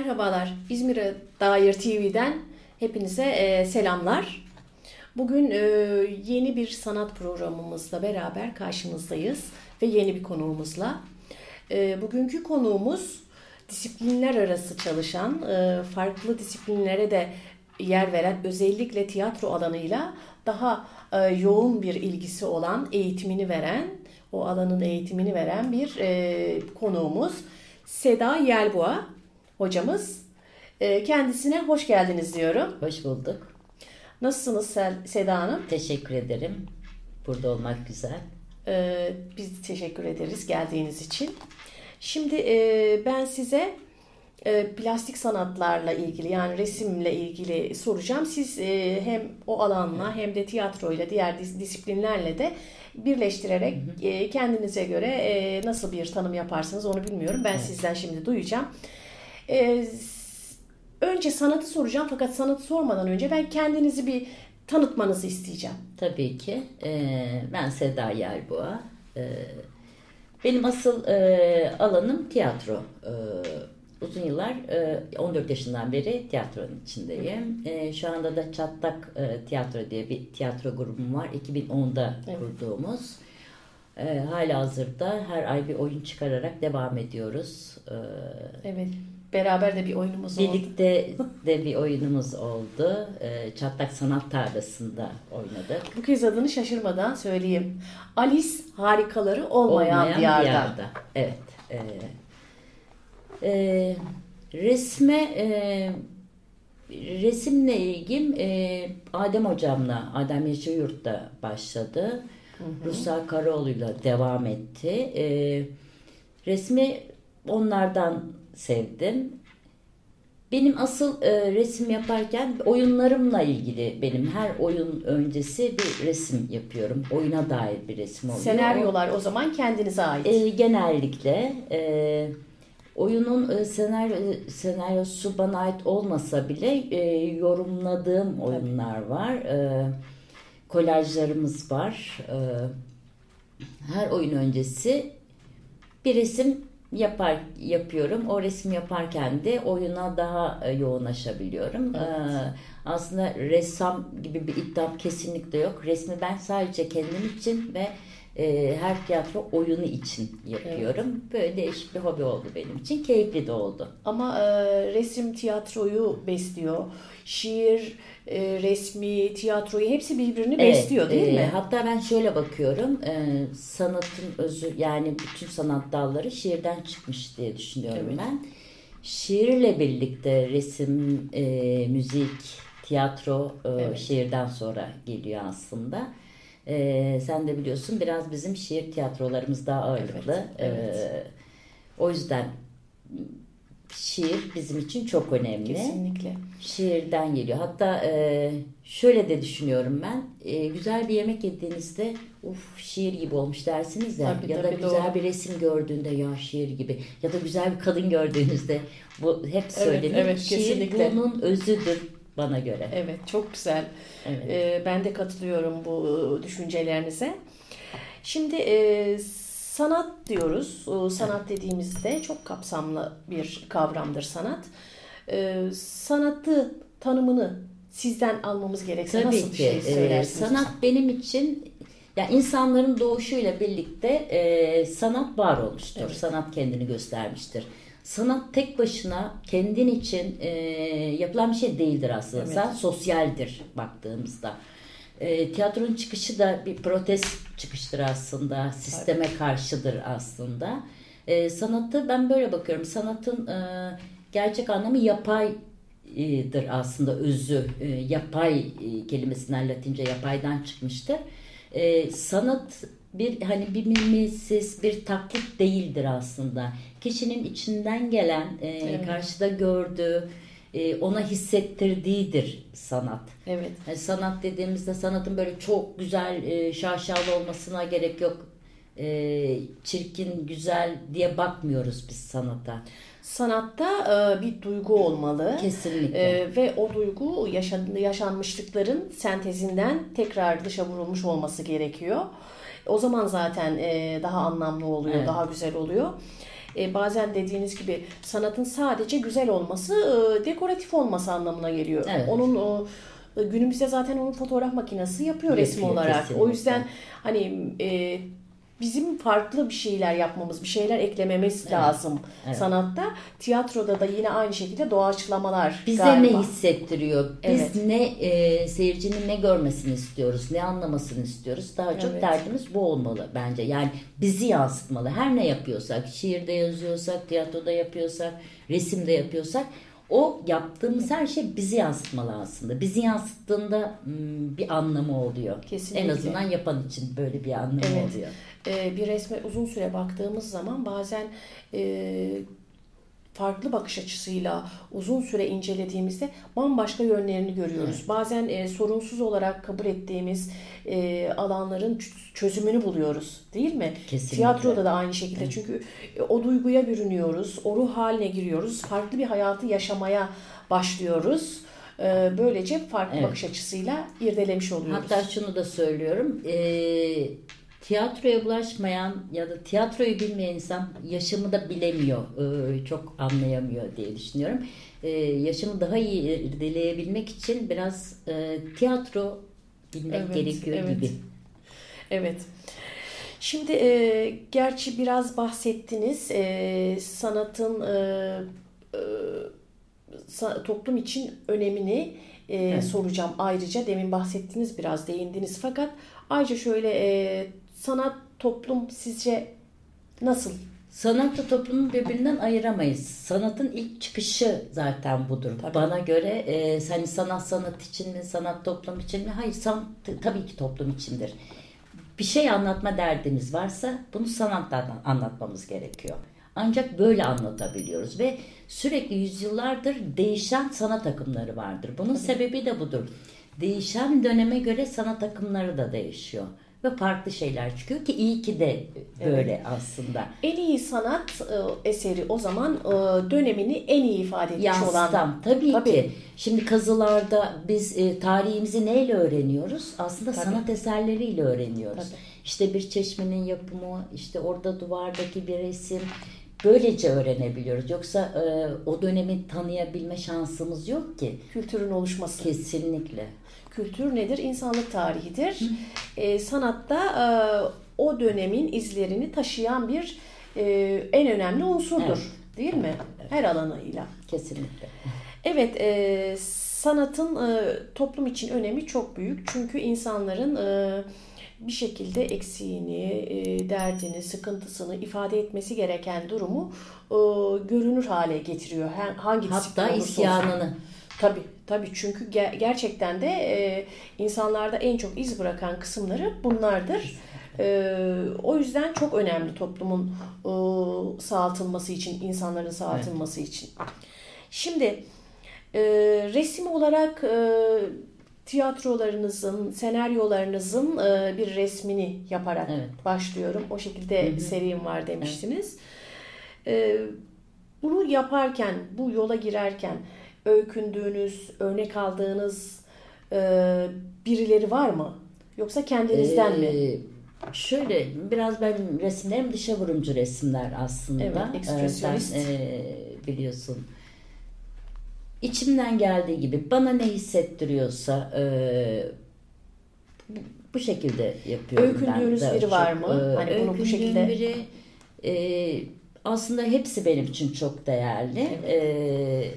Merhabalar, İzmir'e dair TV'den hepinize e, selamlar. Bugün e, yeni bir sanat programımızla beraber karşınızdayız ve yeni bir konuğumuzla. E, bugünkü konuğumuz disiplinler arası çalışan, e, farklı disiplinlere de yer veren, özellikle tiyatro alanıyla daha e, yoğun bir ilgisi olan, eğitimini veren, o alanın eğitimini veren bir e, konuğumuz Seda Yelboğa hocamız. E, kendisine hoş geldiniz diyorum. Hoş bulduk. Nasılsınız Sel- Seda Hanım? Teşekkür ederim. Burada olmak güzel. E, biz teşekkür ederiz geldiğiniz için. Şimdi e, ben size e, plastik sanatlarla ilgili yani resimle ilgili soracağım. Siz e, hem o alanla hem de tiyatroyla diğer dis- disiplinlerle de birleştirerek e, kendinize göre e, nasıl bir tanım yaparsınız onu bilmiyorum. Ben sizden şimdi duyacağım. E, önce sanatı soracağım fakat sanatı sormadan önce ben kendinizi bir tanıtmanızı isteyeceğim. Tabii ki. Ee, ben Seda Yelboğa. Ee, benim asıl e, alanım tiyatro. Ee, uzun yıllar, e, 14 yaşından beri tiyatronun içindeyim. Ee, şu anda da Çatlak e, Tiyatro diye bir tiyatro grubum var. 2010'da Evet. kurduğumuz. Ee, hala hazırda her ay bir oyun çıkararak devam ediyoruz. Ee, Evet. Beraber de bir oyunumuz oldu. Birlikte de bir oyunumuz oldu. Ee, Çatlak Sanat Tarlası'nda oynadık. Bu kez adını şaşırmadan söyleyeyim. Alice harikaları olmayan, diyarda. Evet. Ee, e, resme e, resimle ilgim e, Adem hocamla, Adem Yaşayurt'ta başladı. Ruslar Karaoğlu'yla devam etti. E, resmi onlardan sevdim. Benim asıl e, resim yaparken oyunlarımla ilgili benim her oyun öncesi bir resim yapıyorum. Oyuna dair bir resim oluyor. Senaryolar o zaman kendinize ait. E, genellikle e, oyunun e, senaryo, senaryosu bana ait olmasa bile e, yorumladığım oyunlar var. E, kolajlarımız var. E, her oyun öncesi bir resim yapar yapıyorum. O resim yaparken de oyuna daha e, yoğunlaşabiliyorum. E, aslında ressam gibi bir iddiam kesinlikle yok. Resmi ben sadece kendim için ve e, her tiyatro oyunu için yapıyorum. Böyle değişik bir hobi oldu benim için. Keyifli de oldu. Ama e, resim tiyatroyu besliyor. Şiir, e, resmi, tiyatroyu hepsi birbirini besliyor değil e, mi? Hatta ben şöyle bakıyorum. e, sanatın özü yani bütün sanat dalları şiirden çıkmış diye düşünüyorum Evet. ben. Şiirle birlikte resim, e, müzik, tiyatro e, Evet. şiirden sonra geliyor aslında. E, sen de biliyorsun biraz bizim şiir tiyatrolarımız daha ağırlıklı. Evet, evet. E, o yüzden şiir bizim için çok önemli. Kesinlikle. Şiirden geliyor. Hatta e, şöyle de düşünüyorum ben. E, güzel bir yemek yediğinizde uf şiir gibi olmuş dersiniz ya. Tabii, ya da tabii, güzel doğru. bir resim gördüğünde ya şiir gibi. Ya da güzel bir kadın gördüğünüzde bu hep söylenir. evet, şiir kesinlikle. bunun özüdür bana göre. Evet çok güzel. Evet. E, ben de katılıyorum bu düşüncelerinize. Şimdi e, sanat diyoruz. Sanat dediğimizde çok kapsamlı bir kavramdır sanat. E, sanatı tanımını sizden almamız gerekse Tabii nasıl bir ki. şey e, söylersiniz? sanat benim için ya insanların doğuşuyla birlikte e, sanat var olmuştur. Evet. Sanat kendini göstermiştir. Sanat tek başına kendin için e, yapılan bir şey değildir aslında. Evet. Sanat sosyaldir baktığımızda. E, tiyatronun çıkışı da bir protest çıkıştır aslında. Sisteme karşıdır aslında. E, sanatı ben böyle bakıyorum. Sanatın e, gerçek anlamı yapaydır aslında özü. E, yapay e, kelimesinden Latince yapaydan çıkmıştır. E, sanat bir hani bir mimesiz bir taklit değildir aslında. Kişinin içinden gelen, e, Evet. karşıda gördüğü, e, ona hissettirdiğidir sanat. Evet. Yani sanat dediğimizde sanatın böyle çok güzel, e, şaşalı olmasına gerek yok. E, çirkin, güzel diye bakmıyoruz biz sanata. Sanatta e, bir duygu olmalı. Kesinlikle. E, ve o duygu yaşan, yaşanmışlıkların sentezinden tekrar dışa vurulmuş olması gerekiyor. O zaman zaten e, daha anlamlı oluyor, Evet. daha güzel oluyor. e, bazen dediğiniz gibi sanatın sadece güzel olması, e, dekoratif olması anlamına geliyor. Evet. Onun o e, günümüzde zaten onun fotoğraf makinesi yapıyor resim Yapıyor, olarak. kesinlikle. O yüzden hani e, bizim farklı bir şeyler yapmamız, bir şeyler eklememiz lazım evet. sanatta. Tiyatroda da yine aynı şekilde doğaçlamalar Bize galiba. ne hissettiriyor? Biz Evet. ne e, seyircinin ne görmesini istiyoruz, ne anlamasını istiyoruz. Daha çok Evet. derdimiz bu olmalı bence. Yani bizi yansıtmalı. Her ne yapıyorsak, şiirde yazıyorsak, tiyatroda yapıyorsak, resimde yapıyorsak o yaptığımız her şey bizi yansıtmalı aslında. Bizi yansıttığında hmm, bir anlamı oluyor. Kesinlikle. En azından yapan için böyle bir anlamı Evet. oluyor. e, bir resme uzun süre baktığımız zaman bazen e, farklı bakış açısıyla uzun süre incelediğimizde bambaşka yönlerini görüyoruz. Bazen e, sorunsuz olarak kabul ettiğimiz e, alanların çözümünü buluyoruz, değil mi? Kesinlikle. Tiyatroda da aynı şekilde. Çünkü e, o duyguya bürünüyoruz, o ruh haline giriyoruz, farklı bir hayatı yaşamaya başlıyoruz. E, böylece farklı Evet. bakış açısıyla irdelemiş oluyoruz. Hatta şunu da söylüyorum. eee, tiyatroya bulaşmayan ya da tiyatroyu bilmeyen insan yaşamı da bilemiyor. eee, çok anlayamıyor diye düşünüyorum. Eee, yaşamı daha iyi irdeleyebilmek için biraz eee, tiyatro bilmek Evet, gerekiyor evet. gibi. Evet. Şimdi e, gerçi biraz bahsettiniz e, sanatın e, e, toplum için önemini e, soracağım ayrıca. Demin bahsettiniz biraz değindiniz fakat ayrıca şöyle e, sanat toplum sizce nasıl? Sanatla toplumu birbirinden ayıramayız. Sanatın ilk çıkışı zaten budur. Tabii. Bana göre e, hani sanat sanat için mi, sanat toplum için mi? Hayır, sanat tabii ki toplum içindir. Bir şey anlatma derdimiz varsa bunu sanatla anlatmamız gerekiyor. Ancak böyle anlatabiliyoruz ve sürekli yüzyıllardır değişen sanat akımları vardır. Bunun sebebi de budur. Değişen döneme göre sanat akımları da değişiyor ve farklı şeyler çıkıyor ki iyi ki de böyle aslında. En iyi sanat e, eseri o zaman e, dönemini en iyi ifade etmiş olan. Yansıtan tabii, Tabii. ki. Şimdi kazılarda biz e, tarihimizi neyle öğreniyoruz? Aslında Tabii. sanat eserleriyle öğreniyoruz. Tabii. İşte bir çeşmenin yapımı, işte orada duvardaki bir resim. Böylece öğrenebiliyoruz. Yoksa e, o dönemi tanıyabilme şansımız yok ki. Kültürün oluşması. Kesinlikle. Kültür nedir? İnsanlık tarihidir. Ee, sanatta e, o dönemin izlerini taşıyan bir e, en önemli unsurdur. Evet. Değil mi? Her alanıyla. Kesinlikle. Evet, e, sanatın e, toplum için önemi çok büyük. Çünkü insanların e, bir şekilde eksiğini, e, derdini, sıkıntısını ifade etmesi gereken durumu e, görünür hale getiriyor. Hangi Hatta isyanını. Tabii tabii çünkü ge- gerçekten de e, insanlarda en çok iz bırakan kısımları bunlardır. E, o yüzden çok önemli toplumun e, sağaltılması için, insanların sağaltılması için. Şimdi e, resim olarak e, tiyatrolarınızın, senaryolarınızın e, bir resmini yaparak Evet. başlıyorum. O şekilde serim var demiştiniz. E, bunu yaparken, bu yola girerken öykündüğünüz, örnek aldığınız e, birileri var mı? Yoksa kendinizden mi? Ee, Şöyle biraz ben resimlerim dışa vurumcu resimler aslında. Evet, Ee, ekspresyonist. Sen e, biliyorsun. İçimden geldiği gibi bana ne hissettiriyorsa e, bu- bu şekilde yapıyorum Öykündüğünüz ben. biri var mı? Ee, Hani bunu bu şekilde- biri e, aslında hepsi benim için çok değerli. Ee,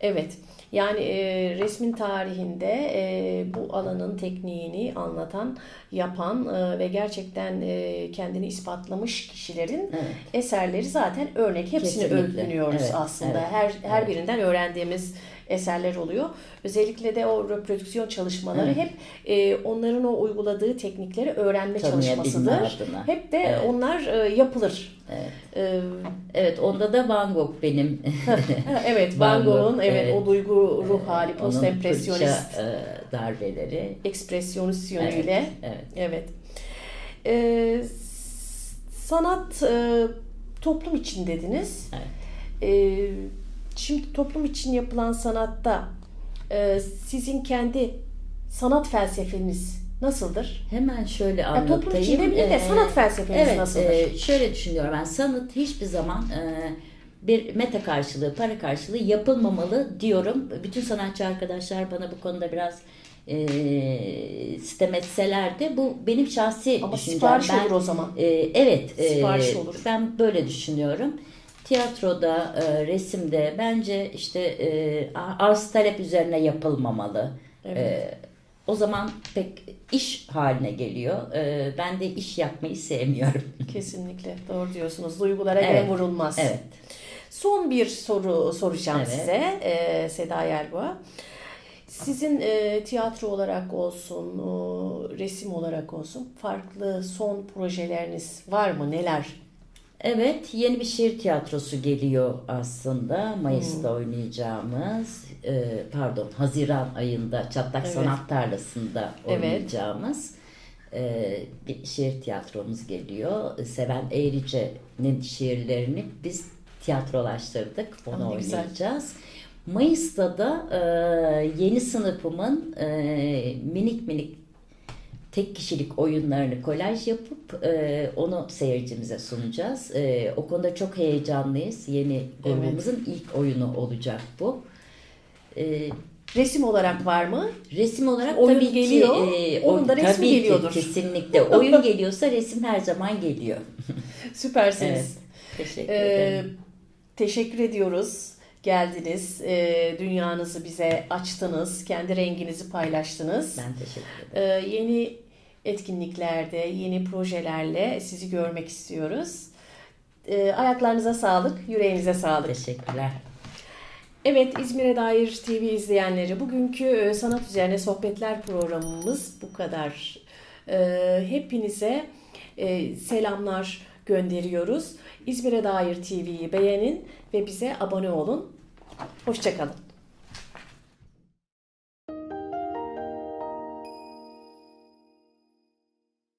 Evet. Yani e, resmin tarihinde e, bu alanın tekniğini anlatan, yapan e, ve gerçekten e, kendini ispatlamış kişilerin Evet. eserleri zaten örnek. Hepsini Kesinlikle. öykünüyoruz Evet, aslında. evet, Her her evet. birinden öğrendiğimiz eserler oluyor. Özellikle de o reprodüksiyon çalışmaları Evet. hep e, onların o uyguladığı teknikleri öğrenme çalışmasıdır. adına. Hep de Evet. onlar e, yapılır. Evet. E, evet onda da Van Gogh benim. evet Van Van Gogh, Gogh'un evet, evet. o duygu ruh hali, post empresyonist e, darbeleri. ekspresyonist yönüyle. Evet, evet. Evet. Ee, sanat e, toplum için dediniz. Evet. Ee, şimdi toplum için yapılan sanatta e, sizin kendi sanat felsefeniz nasıldır? Hemen şöyle Ya anlatayım. toplum içinde değil de Ee, sanat felsefemiz evet, nasıldır? e, şöyle düşünüyorum ben. Sanat hiçbir zaman e, bir meta karşılığı, para karşılığı yapılmamalı diyorum. Bütün sanatçı arkadaşlar bana bu konuda biraz e, sitem etseler de bu benim şahsi Ama düşüncem. sipariş Ben- olur o zaman. e, evet. e, Sipariş olur. Ben böyle düşünüyorum. Tiyatroda, e, resimde bence işte e, arz talep üzerine yapılmamalı. Evet. E, o zaman pek iş haline geliyor. E, ben de iş yapmayı sevmiyorum. Kesinlikle doğru diyorsunuz. Duygulara Evet. vurulmaz. Evet. Son bir soru soracağım Evet. size e, Seda Yelboğa. Sizin e, tiyatro olarak olsun, o, resim olarak olsun farklı son projeleriniz var mı? Neler? Evet, yeni bir şiir tiyatrosu geliyor aslında. Mayıs'ta Hmm. oynayacağımız, e, pardon Haziran ayında Çatlak Evet. Sanat Tarlası'nda Evet. oynayacağımız e, bir şiir tiyatromuz geliyor. Seven Eğrice'nin şiirlerini biz tiyatrolaştırdık. Onu Ah, ne güzel. oynayacağız. Mayıs'ta da e, yeni sınıfımın e, minik minik tek kişilik oyunlarını kolaj yapıp e, onu seyircimize sunacağız. E, o konuda çok heyecanlıyız. Yeni grubumuzun ilk oyunu olacak bu. E, Resim olarak var mı? resim olarak Oyun tabii geliyor, ki e, onun da resmi tabii ki, geliyordur. kesinlikle. Oyun geliyorsa resim her zaman geliyor. Süpersiniz. Evet. Teşekkür Ee, ederim. teşekkür ediyoruz. Geldiniz, Ee, dünyanızı bize açtınız, kendi renginizi paylaştınız. Ben teşekkür ederim. Ee, yeni etkinliklerde, yeni projelerle sizi görmek istiyoruz. Ee, ayaklarınıza sağlık, yüreğinize sağlık. Teşekkürler. Evet İzmir'e dair TV izleyenleri bugünkü e, sanat üzerine sohbetler programımız bu kadar. Hepinize e, selamlar gönderiyoruz. İzmir'e dair TV'yi beğenin ve bize abone olun. Hoşçakalın.